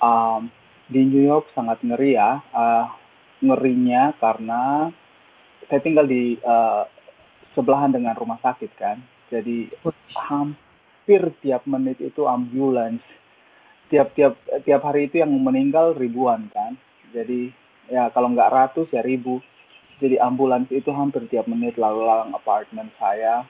um, di New York sangat ngeri ya. Uh, ngerinya karena saya tinggal di uh, sebelahan dengan rumah sakit kan. Jadi hampir tiap menit itu ambulans. Tiap-tiap tiap hari itu yang meninggal ribuan kan. Jadi ya kalau nggak ratus ya ribu. Jadi ambulans itu hampir tiap menit lalu lalang apartemen saya.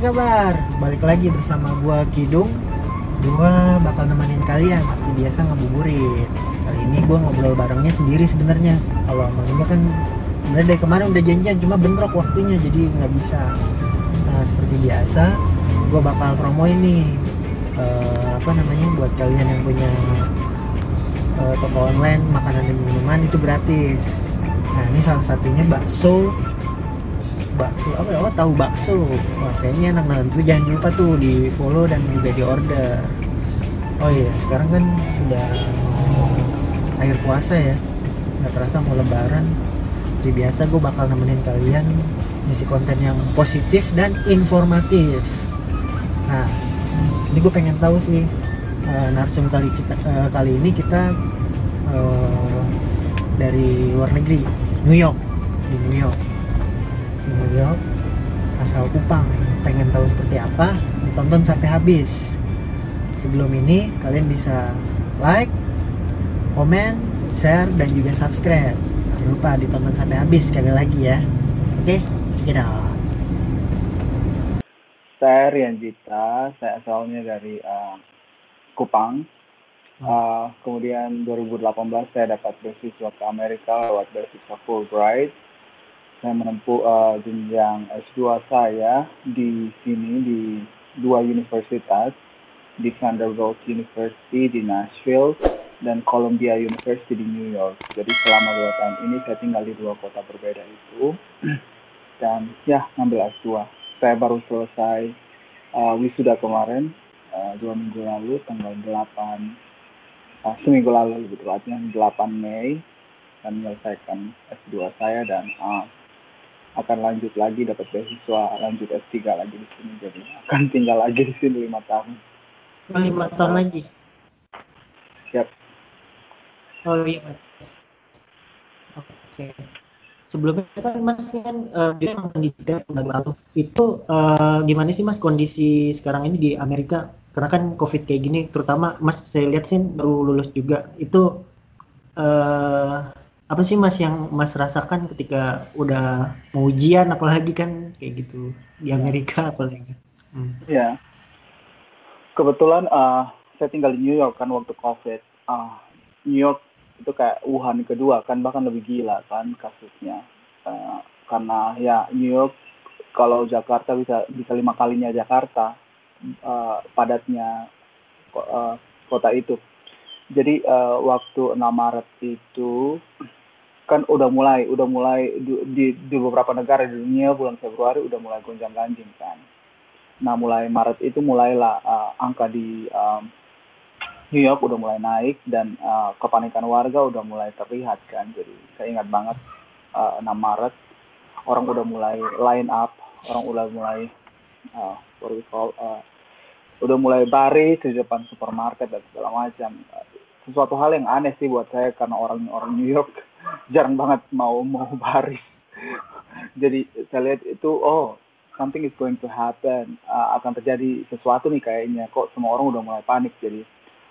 Kabar? Balik lagi bersama gua Kidung. Gua bakal nemenin kalian seperti biasa ngabuburit. Kali ini gua ngobrol barengnya sendiri sebenarnya. Kalau ini kan sebenarnya dari kemarin udah janjian cuma bentrok waktunya jadi nggak bisa. Nah seperti biasa, gua bakal promo ini uh, apa namanya buat kalian yang punya uh, toko online makanan dan minuman itu gratis. Nah ini salah satunya bakso bakso. Apa ya? Oh tahu bakso? Wah kayaknya enak banget. Tuh jangan lupa tuh di follow dan juga di order. Oh iya sekarang kan udah akhir puasa ya. Nggak terasa mau lebaran. Seperti biasa gue bakal nemenin kalian ngisi konten yang positif dan informatif. Nah ini gue pengen tahu sih uh, narsum kali kita uh, kali ini kita uh, dari luar negeri. New York. Di New York New York asal Kupang pengen tahu seperti apa ditonton sampai habis. Sebelum ini kalian bisa like komen share dan juga subscribe. Jangan lupa ditonton sampai habis sekali lagi ya. Oke okay? check it out. Saya Rian Jita saya asalnya dari uh, Kupang. Uh, kemudian 2018 saya dapat beasiswa ke Amerika lewat beasiswa Fulbright saya menempuh uh, jenjang S2 saya di sini di dua universitas di Vanderbilt University di Nashville dan Columbia University di New York. Jadi selama dua tahun ini saya tinggal di dua kota berbeda itu dan ya ngambil S2. Saya baru selesai uh, wisuda kemarin uh, dua minggu lalu tanggal 8 uh, seminggu lalu lebih tepatnya 8 Mei dan menyelesaikan S2 saya dan uh, akan lanjut lagi dapat beasiswa lanjut S3 lagi di sini jadi akan tinggal lagi di sini lima tahun. Oh, lima tahun lagi? Yep. oh iya oke. Okay. sebelumnya kan mas kan uh, dia pendidikan lalu itu uh, gimana sih mas kondisi sekarang ini di Amerika? Karena kan covid kayak gini terutama mas saya lihat sih baru lulus juga. Itu uh, apa sih mas yang mas rasakan ketika udah mau ujian apalagi kan? Kayak gitu di Amerika apalagi. Hmm. ya kebetulan uh, saya tinggal di New York kan waktu covid. Uh, New York itu kayak Wuhan kedua kan bahkan lebih gila kan kasusnya. Uh, karena ya New York kalau Jakarta bisa bisa lima kalinya Jakarta uh, padatnya uh, kota itu. Jadi uh, waktu 6 Maret itu kan udah mulai udah mulai di, di, di beberapa negara di dunia bulan Februari udah mulai gonjang ganjing kan. Nah mulai Maret itu mulailah uh, angka di um, New York udah mulai naik dan uh, kepanikan warga udah mulai terlihat kan. Jadi saya ingat banget uh, 6 Maret orang udah mulai line up, orang udah mulai uh, what we call, uh, udah mulai baris di depan supermarket dan segala macam. sesuatu hal yang aneh sih buat saya karena orang orang New York jarang banget mau mau baris. Jadi saya lihat itu oh something is going to happen. Uh, akan terjadi sesuatu nih kayaknya. Kok semua orang udah mulai panik? Jadi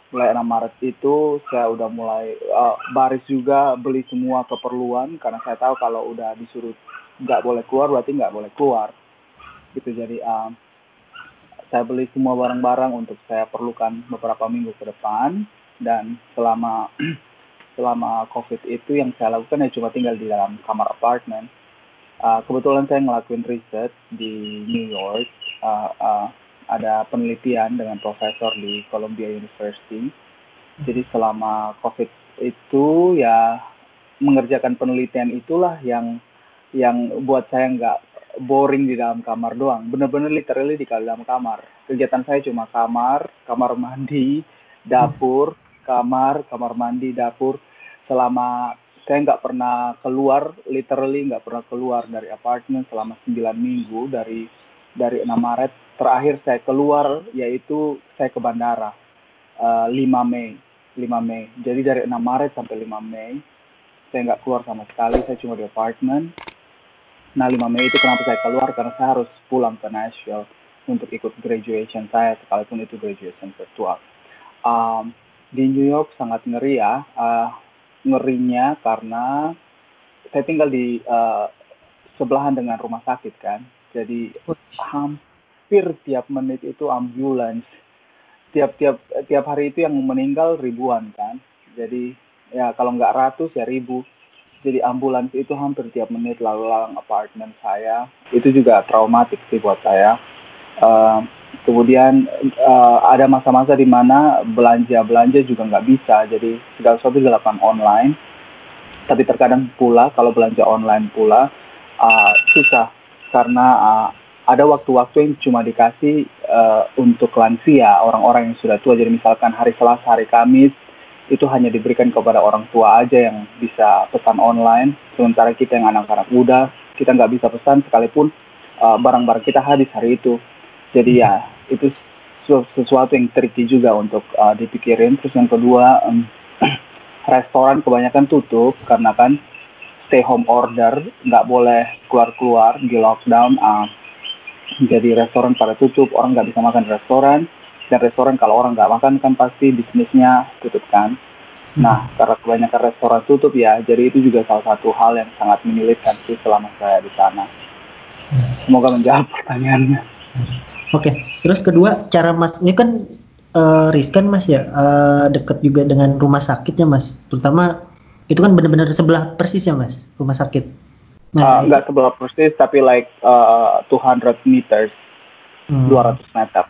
mulai 6 Maret itu saya udah mulai uh, baris juga beli semua keperluan. Karena saya tahu kalau udah disuruh nggak boleh keluar berarti nggak boleh keluar. Gitu jadi um, saya beli semua barang-barang untuk saya perlukan beberapa minggu ke depan. Dan selama selama COVID itu yang saya lakukan ya cuma tinggal di dalam kamar apartemen. uh, kebetulan saya ngelakuin riset di New York. Uh, uh, ada penelitian dengan profesor di Columbia University. Jadi selama COVID itu ya mengerjakan penelitian itulah yang yang buat saya nggak boring di dalam kamar doang. Bener-bener literally di dalam kamar. Kegiatan saya cuma kamar kamar mandi dapur kamar kamar mandi dapur selama saya nggak pernah keluar literally nggak pernah keluar dari apartemen selama 9 minggu dari dari 6 Maret. Terakhir saya keluar yaitu saya ke bandara uh, 5 Mei 5 Mei. Jadi dari 6 Maret sampai 5 Mei saya nggak keluar sama sekali saya cuma di apartemen nah 5 Mei itu kenapa saya keluar? Karena saya harus pulang ke Nashville untuk ikut graduation saya sekalipun itu graduation virtual. Um, di New York sangat ngeri ya. Uh, ngerinya karena saya tinggal di uh, sebelahan dengan rumah sakit kan. Jadi hampir tiap menit itu ambulans. Tiap-tiap tiap hari itu yang meninggal ribuan kan. Jadi ya kalau nggak ratus ya ribu. Jadi ambulans itu hampir tiap menit lalu lalang apartemen saya. Itu juga traumatik sih buat saya. Uh, kemudian uh, ada masa-masa di mana belanja belanja juga nggak bisa. Jadi segala sesuatu dilakukan online. Tapi terkadang pula kalau belanja online pula uh, susah. Karena uh, ada waktu-waktu yang cuma dikasih uh, untuk lansia orang-orang yang sudah tua. Jadi misalkan hari Selasa hari Kamis itu hanya diberikan kepada orang tua aja yang bisa pesan online. Sementara kita yang anak-anak muda kita nggak bisa pesan sekalipun barang-barang uh, kita habis hari itu jadi ya itu sesuatu yang tricky juga untuk uh, dipikirin. Terus yang kedua um, restoran kebanyakan tutup karena kan stay home order nggak boleh keluar keluar di lockdown uh, jadi restoran pada tutup orang nggak bisa makan di restoran. Dan restoran kalau orang nggak makan kan pasti bisnisnya tutup kan. Nah karena kebanyakan restoran tutup ya jadi itu juga salah satu hal yang sangat menyulitkan sih selama saya di sana. Semoga menjawab pertanyaannya Oke, terus kedua cara mas ini kan uh, riskan mas ya uh, deket juga dengan rumah sakitnya mas, terutama itu kan benar-benar sebelah persis ya mas rumah sakit. Nah, uh, sebelah persis tapi like uh, 200 meters, hmm. 200 meter.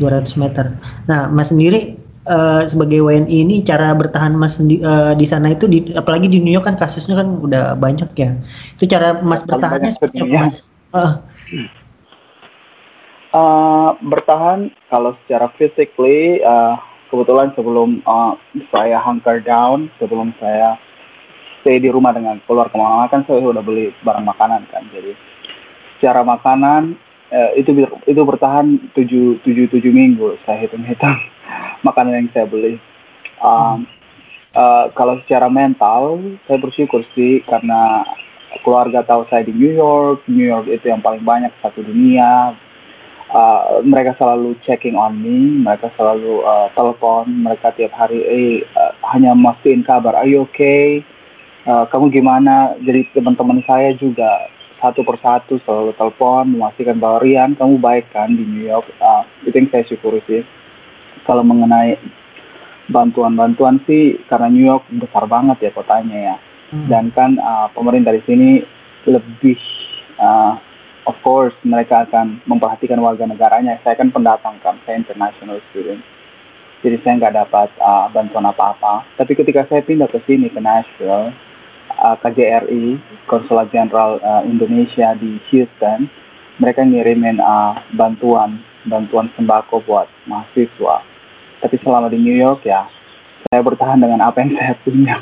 200 meter. Nah, mas sendiri uh, sebagai WNI ini cara bertahan mas di, uh, di sana itu di, apalagi di New York kan kasusnya kan udah banyak ya. Itu cara mas bertahannya seperti apa mas? Uh, Uh, bertahan kalau secara physically uh, kebetulan sebelum uh, saya hunker down sebelum saya stay di rumah dengan keluar ke mana-mana kan saya sudah beli barang makanan kan. Jadi secara makanan uh, itu itu bertahan tujuh tujuh tujuh minggu saya hitung-hitung makanan yang saya beli. Um, uh, kalau secara mental saya bersyukur sih karena keluarga tahu saya di New York. New York itu yang paling banyak satu dunia uh, mereka selalu checking on me, mereka selalu uh, telepon, mereka tiap hari eh uh, hanya mastiin kabar, are you okay? Uh, kamu gimana? Jadi teman-teman saya juga satu persatu selalu telepon memastikan bahwa Rian kamu baik kan di New York. Uh, itu yang saya syukuri sih. Kalau mengenai bantuan-bantuan sih karena New York besar banget ya kotanya ya. Hmm. Dan kan uh, pemerintah di sini lebih uh, of course mereka akan memperhatikan warga negaranya. Saya kan pendatang kan, saya international student. Jadi saya nggak dapat uh, bantuan apa-apa. Tapi ketika saya pindah ke sini ke Nashville, uh, KJRI, Konsulat Jenderal uh, Indonesia di Houston, mereka ngirimin uh, bantuan bantuan sembako buat mahasiswa. Tapi selama di New York ya, saya bertahan dengan apa yang saya punya.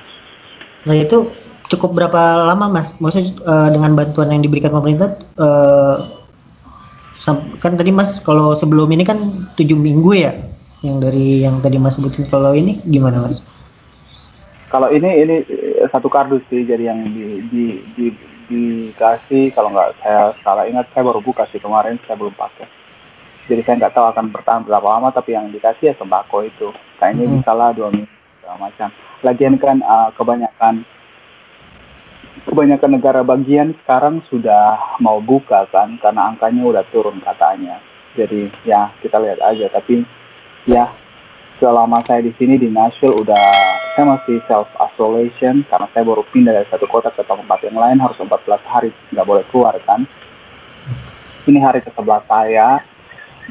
Nah itu cukup berapa lama mas? Maksudnya uh, dengan bantuan yang diberikan pemerintah uh, kan tadi mas kalau sebelum ini kan tujuh minggu ya yang dari yang tadi mas sebutin kalau ini gimana mas? Kalau ini ini satu kardus sih jadi yang di, di, di, dikasih kalau nggak saya salah ingat saya baru buka sih kemarin saya belum pakai. Jadi saya nggak tahu akan bertahan berapa lama tapi yang dikasih ya sembako itu kayaknya hmm. bisa lah dua minggu segala macam. Lagian kan uh, kebanyakan kebanyakan negara bagian sekarang sudah mau buka kan karena angkanya udah turun katanya. Jadi ya kita lihat aja tapi ya selama saya di sini di Nashville udah saya masih self isolation karena saya baru pindah dari satu kota ke tempat yang lain harus 14 hari nggak boleh keluar kan ini hari ke sebelah saya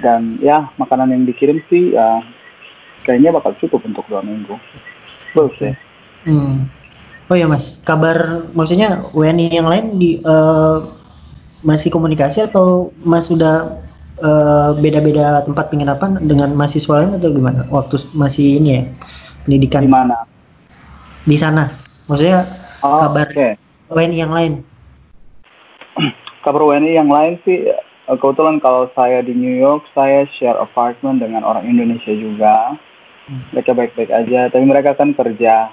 dan ya makanan yang dikirim sih uh, kayaknya bakal cukup untuk dua minggu bagus ya Hmm. Oh ya mas, kabar maksudnya WNI yang lain di uh, masih komunikasi atau mas sudah uh, beda-beda tempat penginapan dengan mahasiswa lain atau gimana? Waktu masih ini ya pendidikan di mana di sana, maksudnya oh, kabar oke. WNI yang lain. kabar WNI yang lain sih uh, kebetulan kalau saya di New York saya share apartment dengan orang Indonesia juga Hmm. mereka baik-baik aja tapi mereka kan kerja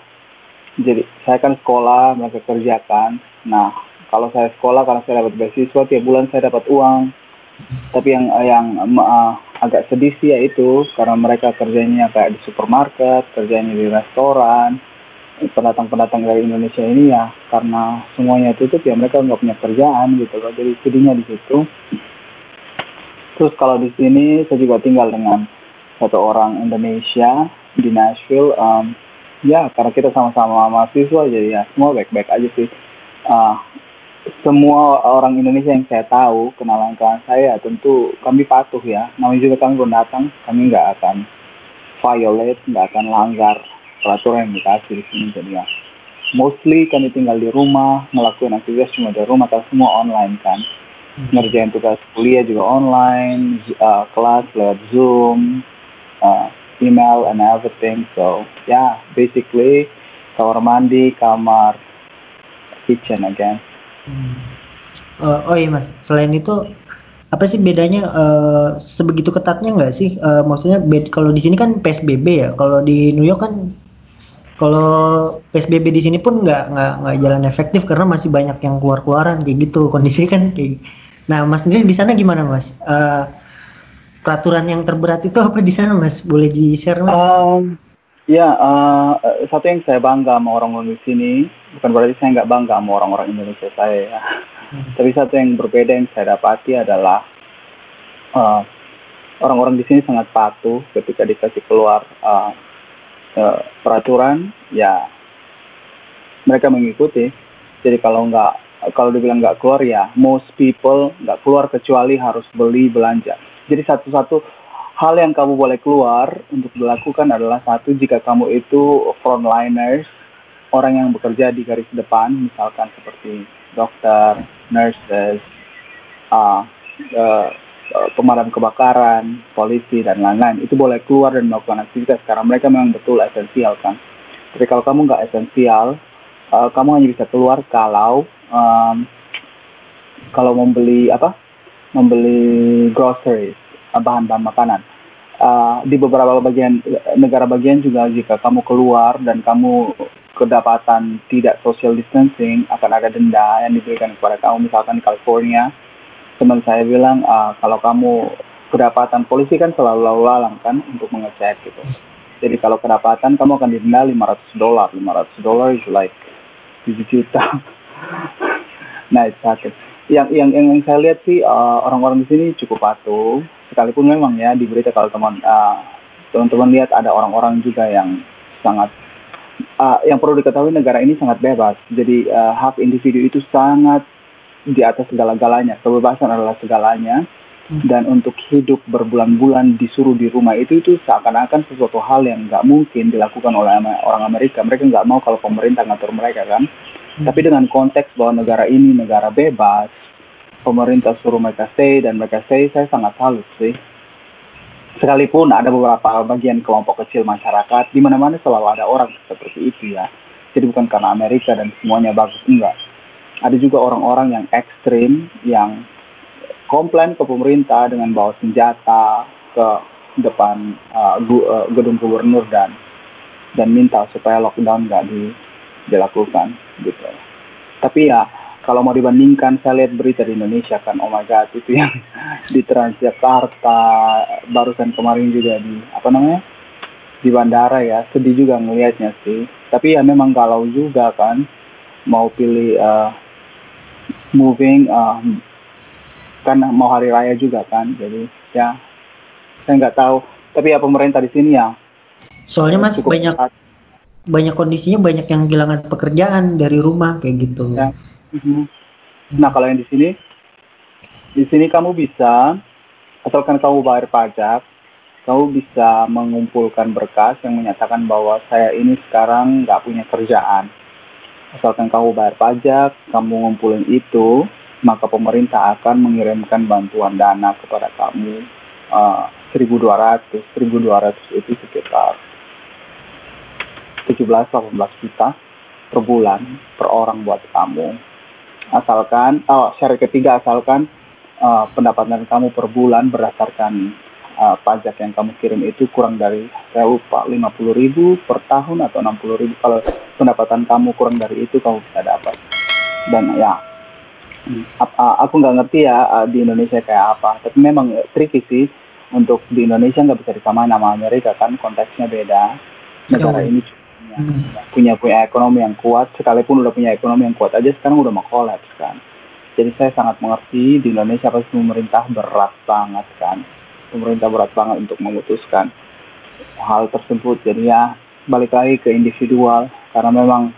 jadi saya kan sekolah mereka kerja kan nah kalau saya sekolah karena saya dapat beasiswa tiap bulan saya dapat uang. Tapi yang yang uh, agak sedih sih yaitu karena mereka kerjanya kayak di supermarket kerjanya di restoran. Pendatang-pendatang dari Indonesia ini ya karena semuanya tutup ya mereka nggak punya kerjaan gitu loh. Jadi sedihnya di situ. Terus kalau di sini saya juga tinggal dengan satu orang Indonesia di Nashville um, ya karena kita sama-sama mahasiswa jadi ya semua baik-baik aja sih. Uh, semua orang Indonesia yang saya tahu kenalan kawan saya tentu kami patuh ya. Namanya juga kami belum datang kami nggak akan violate nggak akan langgar peraturan yang dikasih di sini. Jadi ya mostly kami tinggal di rumah ngelakuin aktivitas cuma di rumah tapi semua online kan. Ngerjain tugas kuliah juga online uh, kelas lewat zoom uh, email and everything so yeah basically kamar mandi kamar kitchen again Hmm. Eh, oh iya mas, selain itu apa sih bedanya eh, sebegitu ketatnya nggak sih? Eh, maksudnya bed kalau di sini kan PSBB ya, kalau di New York kan kalau PSBB di sini pun nggak nggak nggak jalan efektif karena masih banyak yang keluar keluaran kayak gitu kondisi kan kayak. Nah mas sendiri di sana gimana mas? Eh, peraturan yang terberat itu apa di sana mas? Boleh di share mas? Um, ya, uh, satu yang saya bangga sama orang-orang di sini, bukan berarti saya nggak bangga sama orang-orang Indonesia saya ya. Hmm. Tapi satu yang berbeda yang saya dapati adalah uh, orang-orang di sini sangat patuh ketika dikasih keluar uh, uh, peraturan, ya mereka mengikuti. Jadi kalau nggak kalau dibilang nggak keluar ya most people nggak keluar kecuali harus beli belanja. Jadi satu-satu hal yang kamu boleh keluar untuk dilakukan adalah satu jika kamu itu frontliners orang yang bekerja di garis depan misalkan seperti dokter, nurses, uh, uh, pemadam kebakaran, polisi dan lain-lain itu boleh keluar dan melakukan aktivitas karena mereka memang betul esensial kan. Tapi kalau kamu nggak esensial, uh, kamu hanya bisa keluar kalau um, kalau membeli apa? Membeli groceries, bahan-bahan makanan. Uh, di beberapa bagian negara bagian juga jika kamu keluar dan kamu kedapatan tidak social distancing akan ada denda yang diberikan kepada kamu. Misalkan di California teman saya bilang uh, kalau kamu kedapatan polisi kan selalu lalu lalang kan untuk mengecek gitu. Jadi kalau kedapatan kamu akan didenda 500 dolar 500 dolar is like 7 juta. Nah itu sakit yang yang yang saya lihat sih uh, orang-orang di sini cukup patuh sekalipun memang ya di berita kalau teman uh, teman-teman lihat ada orang-orang juga yang sangat uh, yang perlu diketahui negara ini sangat bebas. Jadi uh, hak individu itu sangat di atas segala-galanya. Kebebasan adalah segalanya. Hmm. dan untuk hidup berbulan-bulan disuruh di rumah itu itu seakan-akan sesuatu hal yang nggak mungkin dilakukan oleh orang Amerika. Mereka nggak mau kalau pemerintah ngatur mereka kan? Hmm. tapi dengan konteks bahwa negara ini negara bebas pemerintah suruh mereka stay dan mereka stay saya sangat salut sih. Sekalipun ada beberapa bagian kelompok kecil masyarakat di mana-mana selalu ada orang seperti itu ya. Jadi bukan karena Amerika dan semuanya bagus enggak. Ada juga orang-orang yang ekstrim yang komplain ke pemerintah dengan bawa senjata ke depan uh, gedung gubernur dan dan minta supaya lockdown nggak di, dilakukan gitu. Tapi ya kalau mau dibandingkan saya lihat berita di Indonesia kan. Oh my god itu yang di Transjakarta barusan kemarin juga di apa namanya di bandara ya. Sedih juga ngelihatnya sih. Tapi ya memang galau juga kan. Mau pilih uh, moving uh, kan mau hari raya juga kan. Jadi ya saya nggak tahu. Tapi ya pemerintah di sini ya. Soalnya mas banyak banyak kondisinya banyak yang kehilangan pekerjaan dari rumah kayak gitu. Ya. Mhm. Nah kalau yang di sini, di sini kamu bisa, asalkan kamu bayar pajak, kamu bisa mengumpulkan berkas yang menyatakan bahwa saya ini sekarang nggak punya kerjaan. Asalkan kamu bayar pajak, kamu ngumpulin itu, maka pemerintah akan mengirimkan bantuan dana kepada kamu uh, 1.200, 1.200 itu sekitar 17-18 juta per bulan per orang buat kamu. Asalkan, oh syarat ketiga asalkan uh, pendapatan kamu per bulan berdasarkan uh, pajak yang kamu kirim itu kurang dari saya lupa 50 ribu per tahun atau 60 ribu. Kalau pendapatan kamu kurang dari itu kamu bisa dapat. Dan ya aku nggak ngerti ya di Indonesia kayak apa. Tapi memang tricky sih. Untuk di Indonesia nggak bisa disamain sama Amerika kan konteksnya beda. Negara ini. Punya punya ekonomi yang kuat sekalipun udah punya ekonomi yang kuat aja sekarang udah mau kolaps kan. Jadi saya sangat mengerti di Indonesia pasti pemerintah berat banget kan. Pemerintah berat banget untuk memutuskan hal tersebut. Jadi ya balik lagi ke individual. Karena memang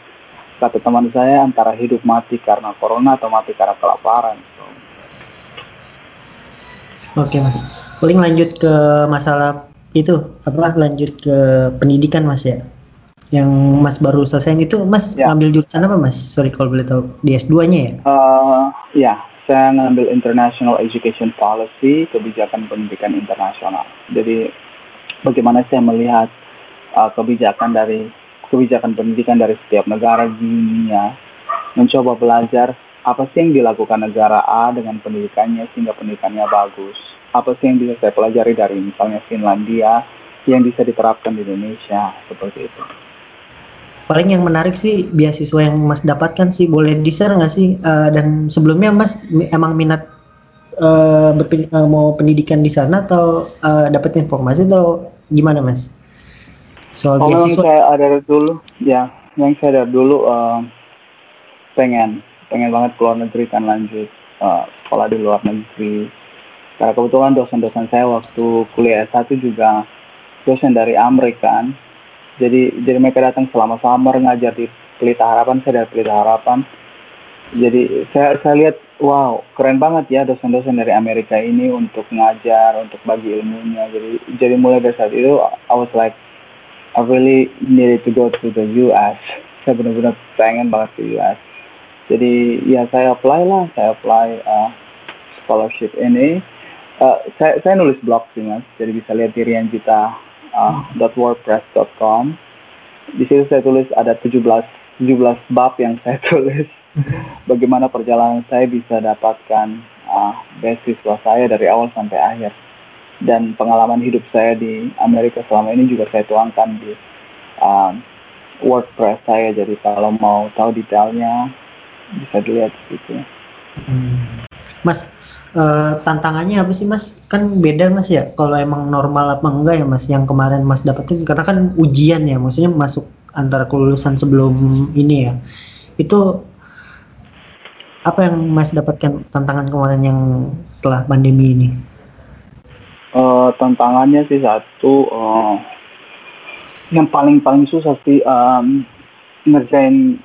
kata teman saya antara hidup mati karena corona atau mati karena kelaparan. Oke mas. Paling lanjut ke masalah itu apa? Lanjut ke pendidikan mas ya yang Mas baru selesai itu Mas ya. ngambil jurusan apa Mas? Sorry kalau boleh tahu di S2-nya ya? Uh, ya, saya ngambil International Education Policy, kebijakan pendidikan internasional. Jadi bagaimana saya melihat uh, kebijakan dari kebijakan pendidikan dari setiap negara di dunia, mencoba belajar apa sih yang dilakukan negara A dengan pendidikannya sehingga pendidikannya bagus. Apa sih yang bisa saya pelajari dari misalnya Finlandia yang bisa diterapkan di Indonesia seperti itu paling yang menarik sih beasiswa yang Mas dapatkan sih boleh di share nggak sih uh, dan sebelumnya Mas emang minat uh, uh, mau pendidikan di sana atau uh, dapat informasi atau gimana Mas? Soal oh, beasiswa. saya ada dulu ya yang saya ada dulu uh, pengen pengen banget keluar negeri kan lanjut uh, sekolah di luar negeri karena kebetulan dosen-dosen saya waktu kuliah S1 juga dosen dari Amerika kan jadi jadi mereka datang selama summer ngajar di Pelita Harapan saya dari Pelita Harapan. Jadi saya saya lihat wow keren banget ya dosen-dosen dari Amerika ini untuk ngajar untuk bagi ilmunya. Jadi jadi mulai dari saat itu I was like I really needed to go to the US saya benar-benar pengen banget ke US jadi ya saya apply lah saya apply uh, scholarship ini. Uh, saya saya nulis blog sih mas. Jadi bisa lihat di Rian uh, .wordpress.com. Di situ saya tulis ada 17 17 bab yang saya tulis bagaimana perjalanan saya bisa dapatkan uh, beasiswa saya dari awal sampai akhir dan pengalaman hidup saya di Amerika selama ini juga saya tuangkan di uh, WordPress saya jadi kalau mau tahu detailnya bisa dilihat di situ. Mas, uh, tantangannya apa sih mas? Kan beda mas ya? Kalau emang normal apa enggak ya mas? Yang kemarin mas dapetin karena kan ujian ya maksudnya masuk antara kelulusan sebelum ini ya. Itu apa yang mas dapatkan tantangan kemarin yang setelah pandemi ini? Uh, tantangannya sih satu uh, yang paling paling susah sih um, ngerjain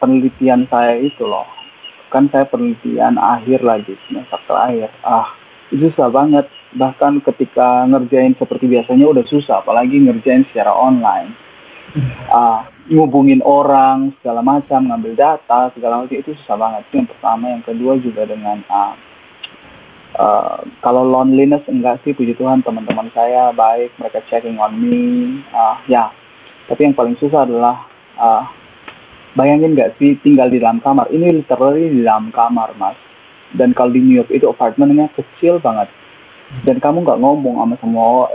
penelitian saya itu loh kan saya penelitian akhir lagi semester terakhir. Ah itu susah banget. Bahkan ketika ngerjain seperti biasanya udah susah apalagi ngerjain secara online. Ah ngubungin orang segala macam ngambil data segala macam itu susah banget. Itu yang pertama. Yang kedua juga dengan ah, uh, kalau loneliness enggak sih puji Tuhan teman-teman saya baik mereka checking on me. Uh, ya. Tapi yang paling susah adalah uh, Bayangin nggak sih tinggal di dalam kamar? Ini literally di dalam kamar, mas. Dan kalau di New York itu apartemennya kecil banget. Dan kamu nggak ngomong sama semua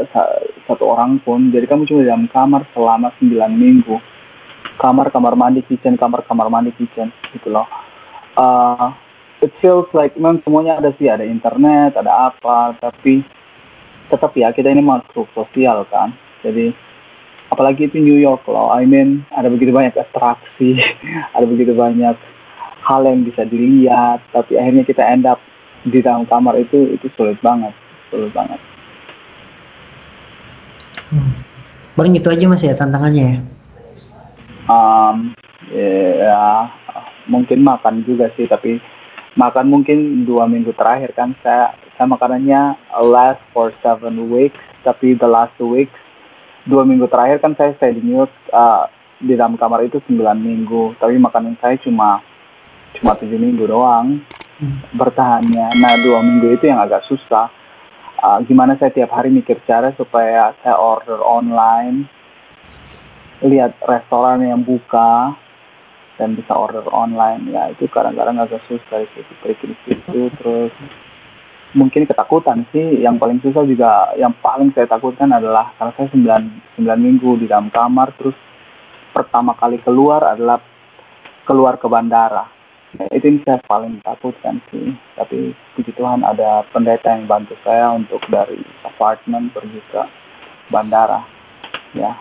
satu orang pun. Jadi kamu cuma di dalam kamar selama 9 minggu. Kamar, kamar mandi, kitchen, kamar, kamar mandi, kitchen. Gitu loh. Uh, it feels like memang semuanya ada sih. Ada internet, ada apa. Tapi tetap ya kita ini makhluk sosial kan. Jadi apalagi itu New York loh. I mean ada begitu banyak atraksi ada begitu banyak hal yang bisa dilihat tapi akhirnya kita end up di dalam kamar itu itu sulit banget sulit banget. Hmm. paling itu aja mas ya tantangannya ya? Um, ya mungkin makan juga sih tapi makan mungkin dua minggu terakhir kan. Saya saya makanannya last for seven weeks tapi the last two weeks dua minggu terakhir kan saya stay di New York uh, di dalam kamar itu sembilan minggu. Tapi makanan saya cuma cuma tujuh minggu doang. Hmm. bertahannya. Nah dua minggu itu yang agak susah. Uh, gimana saya tiap hari mikir cara supaya saya order online lihat restoran yang buka dan bisa order online. Ya itu kadang-kadang agak susah. Itu trik di situ terus mungkin ketakutan sih. Yang paling susah juga yang paling saya takutkan adalah karena saya 9, 9 minggu di dalam kamar terus pertama kali keluar adalah keluar ke bandara. Itu yang saya paling takutkan sih. Tapi puji Tuhan ada pendeta yang bantu saya untuk dari apartemen pergi ke bandara. Ya.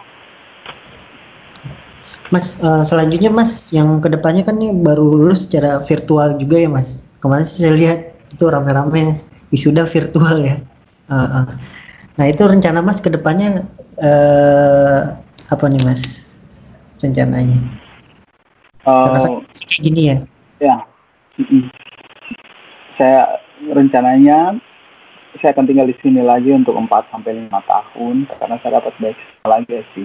Mas, uh, selanjutnya Mas, yang ke depannya kan nih baru lulus secara virtual juga ya Mas. Kemarin sih saya lihat itu rame-rame wisuda virtual ya. Uh, uh. Nah itu rencana Mas ke depannya uh, apa nih Mas rencananya? Uh, Karena gini ya. Ya, saya rencananya saya akan tinggal di sini lagi untuk 4 sampai lima tahun karena saya dapat beasiswa lagi S3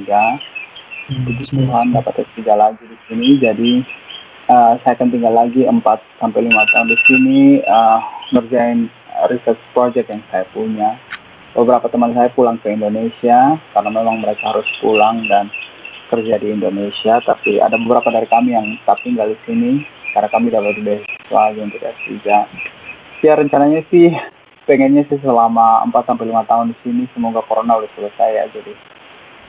puji Tuhan dapat S3 lagi di sini jadi uh, saya akan tinggal lagi 4 sampai 5 tahun di sini uh, ngerjain research project yang saya punya. Beberapa teman saya pulang ke Indonesia karena memang mereka harus pulang dan kerja di Indonesia. Tapi ada beberapa dari kami yang tetap tinggal di sini karena kami dapat beasiswa untuk S3 ya rencananya sih pengennya sih selama 4 sampai 5 tahun di sini. Semoga corona udah selesai ya jadi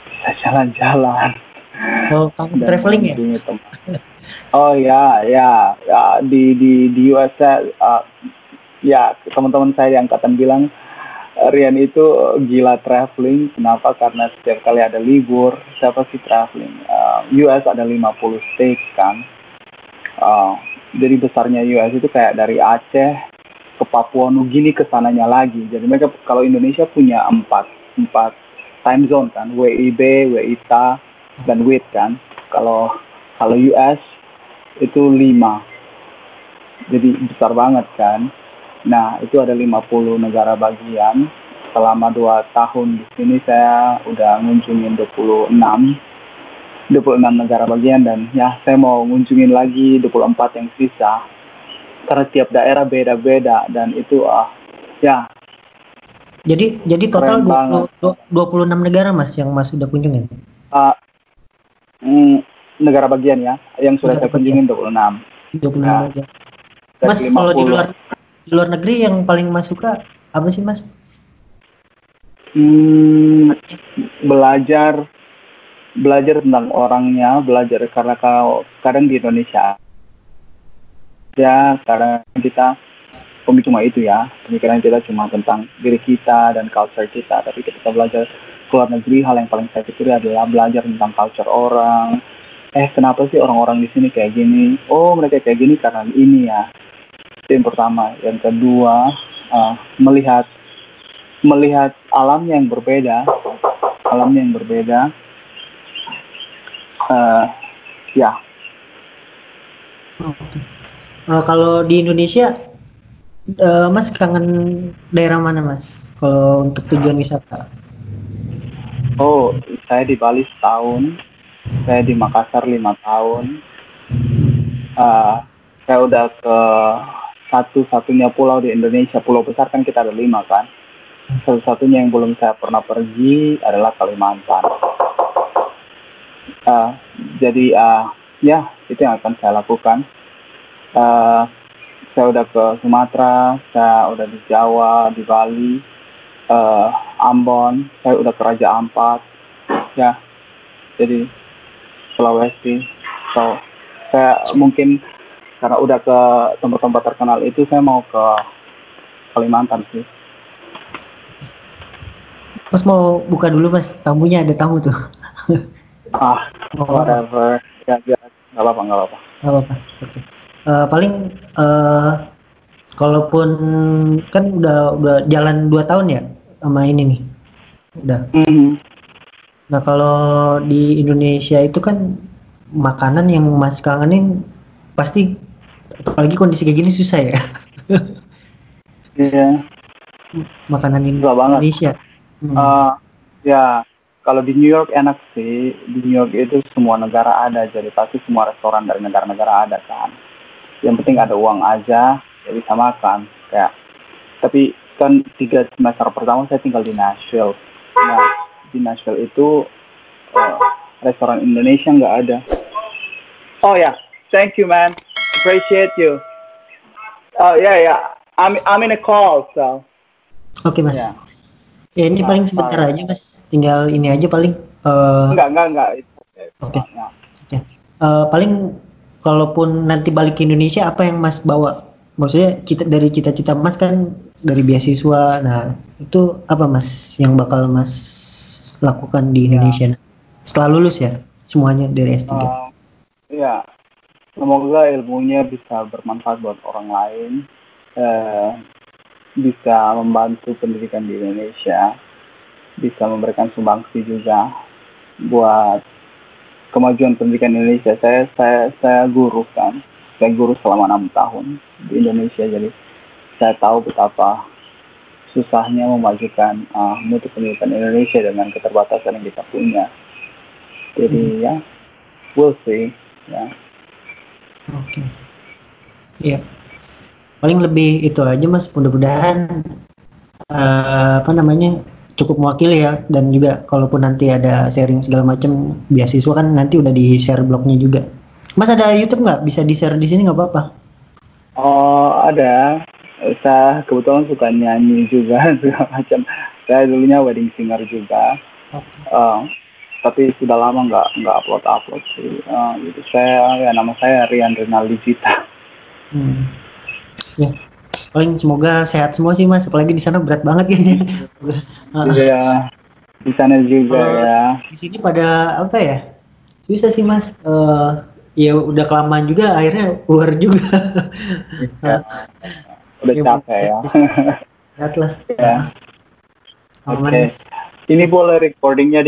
bisa jalan-jalan. Oh, kamu traveling ya? Oh ya, ya, ya di di di US uh, ya teman-teman saya yang angkatan bilang Rian itu gila traveling. Kenapa? Karena setiap kali ada libur, siapa sih traveling? Uh, US ada 50 states kan. Uh, jadi besarnya US itu kayak dari Aceh ke Papua Nugini ke sananya lagi. Jadi mereka kalau Indonesia punya empat empat time zone kan, WIB, WITA, dan WIT kan. Kalau kalau US itu 5. Jadi besar banget kan. Nah, itu ada 50 negara bagian. Selama 2 tahun di sini saya udah ngunjungin 26 26 negara bagian dan ya saya mau ngunjungin lagi 24 yang sisa karena tiap daerah beda-beda dan itu ah uh, ya jadi jadi total 20, 26 negara Mas yang Mas sudah kunjungin. Uh, mm, negara bagian ya, yang sudah negara saya kunjungin 26. 26 nah, aja. Mas, kalau di luar di luar negeri yang paling Mas suka apa sih, Mas? Hmm, belajar belajar tentang orangnya, belajar karena kalau kadang di Indonesia ya karena kita pemikiran cuma itu ya pemikiran kita cuma tentang diri kita dan culture kita tapi ketika belajar luar negeri hal yang paling saya pikir adalah belajar tentang culture orang. Eh kenapa sih orang-orang di sini kayak gini? Oh mereka kayak gini karena ini ya itu yang pertama. Yang kedua uh, melihat melihat alam yang berbeda alam yang berbeda uh, ya. Uh, kalau di Indonesia uh, Mas kangen daerah mana Mas? Kalau untuk tujuan wisata. Oh, saya di Bali setahun, saya di Makassar lima tahun. Uh, saya udah ke satu-satunya pulau di Indonesia. Pulau besar kan kita ada lima kan. Satu-satunya yang belum saya pernah pergi adalah Kalimantan. Uh, jadi uh, ya itu yang akan saya lakukan. Uh, saya udah ke Sumatera, saya udah di Jawa, di Bali, uh, Ambon, saya udah ke Raja Ampat, ya, jadi Sulawesi. So, saya mungkin karena udah ke tempat-tempat terkenal itu, saya mau ke Kalimantan sih. Mas mau buka dulu mas, tamunya ada tamu tuh. ah, whatever. Ya, ya, nggak apa-apa, nggak apa-apa. Nggak apa-apa, oke. Okay. Uh, eh, paling uh, kalaupun kan udah udah jalan dua tahun ya sama ini nih udah mm -hmm. nah kalau di Indonesia itu kan makanan yang mas kangenin pasti apalagi kondisi kayak gini susah ya Iya. makanan Susah banget. Indonesia Hmm. Eh, ya, kalau di New York enak sih. Di New York itu semua negara ada, jadi pasti semua restoran dari negara-negara ada kan. Yang penting ada uang aja, ya bisa makan. Kayak, tapi kan tiga semester pertama saya tinggal di Nashville. Nah, di Nashville itu eh, restoran Indonesia nggak ada. Oh ya, thank you man, appreciate you. Oh ya ya, I'm I'm in a call so. oke mas Ya. ya ini Nah, paling sebentar nah. aja mas tinggal ini aja paling eh, Enggak enggak enggak. Oke. Ya. Eh, paling kalaupun nanti balik ke Indonesia apa yang Mas bawa? Maksudnya cita dari cita-cita Mas kan dari beasiswa. Nah, itu apa Mas yang bakal Mas lakukan di Ya. Indonesia setelah lulus ya? Semuanya dari S3. Uh, ya, semoga ilmunya bisa bermanfaat buat orang lain, eh, bisa membantu pendidikan di Indonesia, bisa memberikan sumbangsi juga buat kemajuan pendidikan Indonesia. Saya saya saya guru kan, saya guru selama enam tahun di Indonesia, jadi saya tahu betapa susahnya memajukan uh, mutu pendidikan Indonesia dengan keterbatasan yang kita punya. Jadi ya, we'll see. Ya. Oke. Iya. Paling lebih itu aja Mas. Mudah-mudahan eh, apa namanya cukup mewakili ya dan juga kalaupun nanti ada sharing segala macam beasiswa kan nanti udah di share blognya juga. Mas ada YouTube nggak? Bisa di share di sini nggak apa-apa? Oh ada, saya kebetulan suka nyanyi juga segala macam. Saya dulunya wedding singer juga, Eh, tapi sudah lama nggak nggak upload upload sih. Eh, gitu. Saya ya nama saya Rian Renaldi Gita. Hmm. Ya, paling semoga sehat semua sih mas. Apalagi di sana berat banget kayaknya. Ah, Iya di sana juga Oh. ya. di sini pada apa ya? Susah sih mas. Eh, ya udah kelamaan juga akhirnya keluar juga. Ya. Udah Ya, capek ya. Sehat lah. Ya. Oke. mas. Ini boleh recordingnya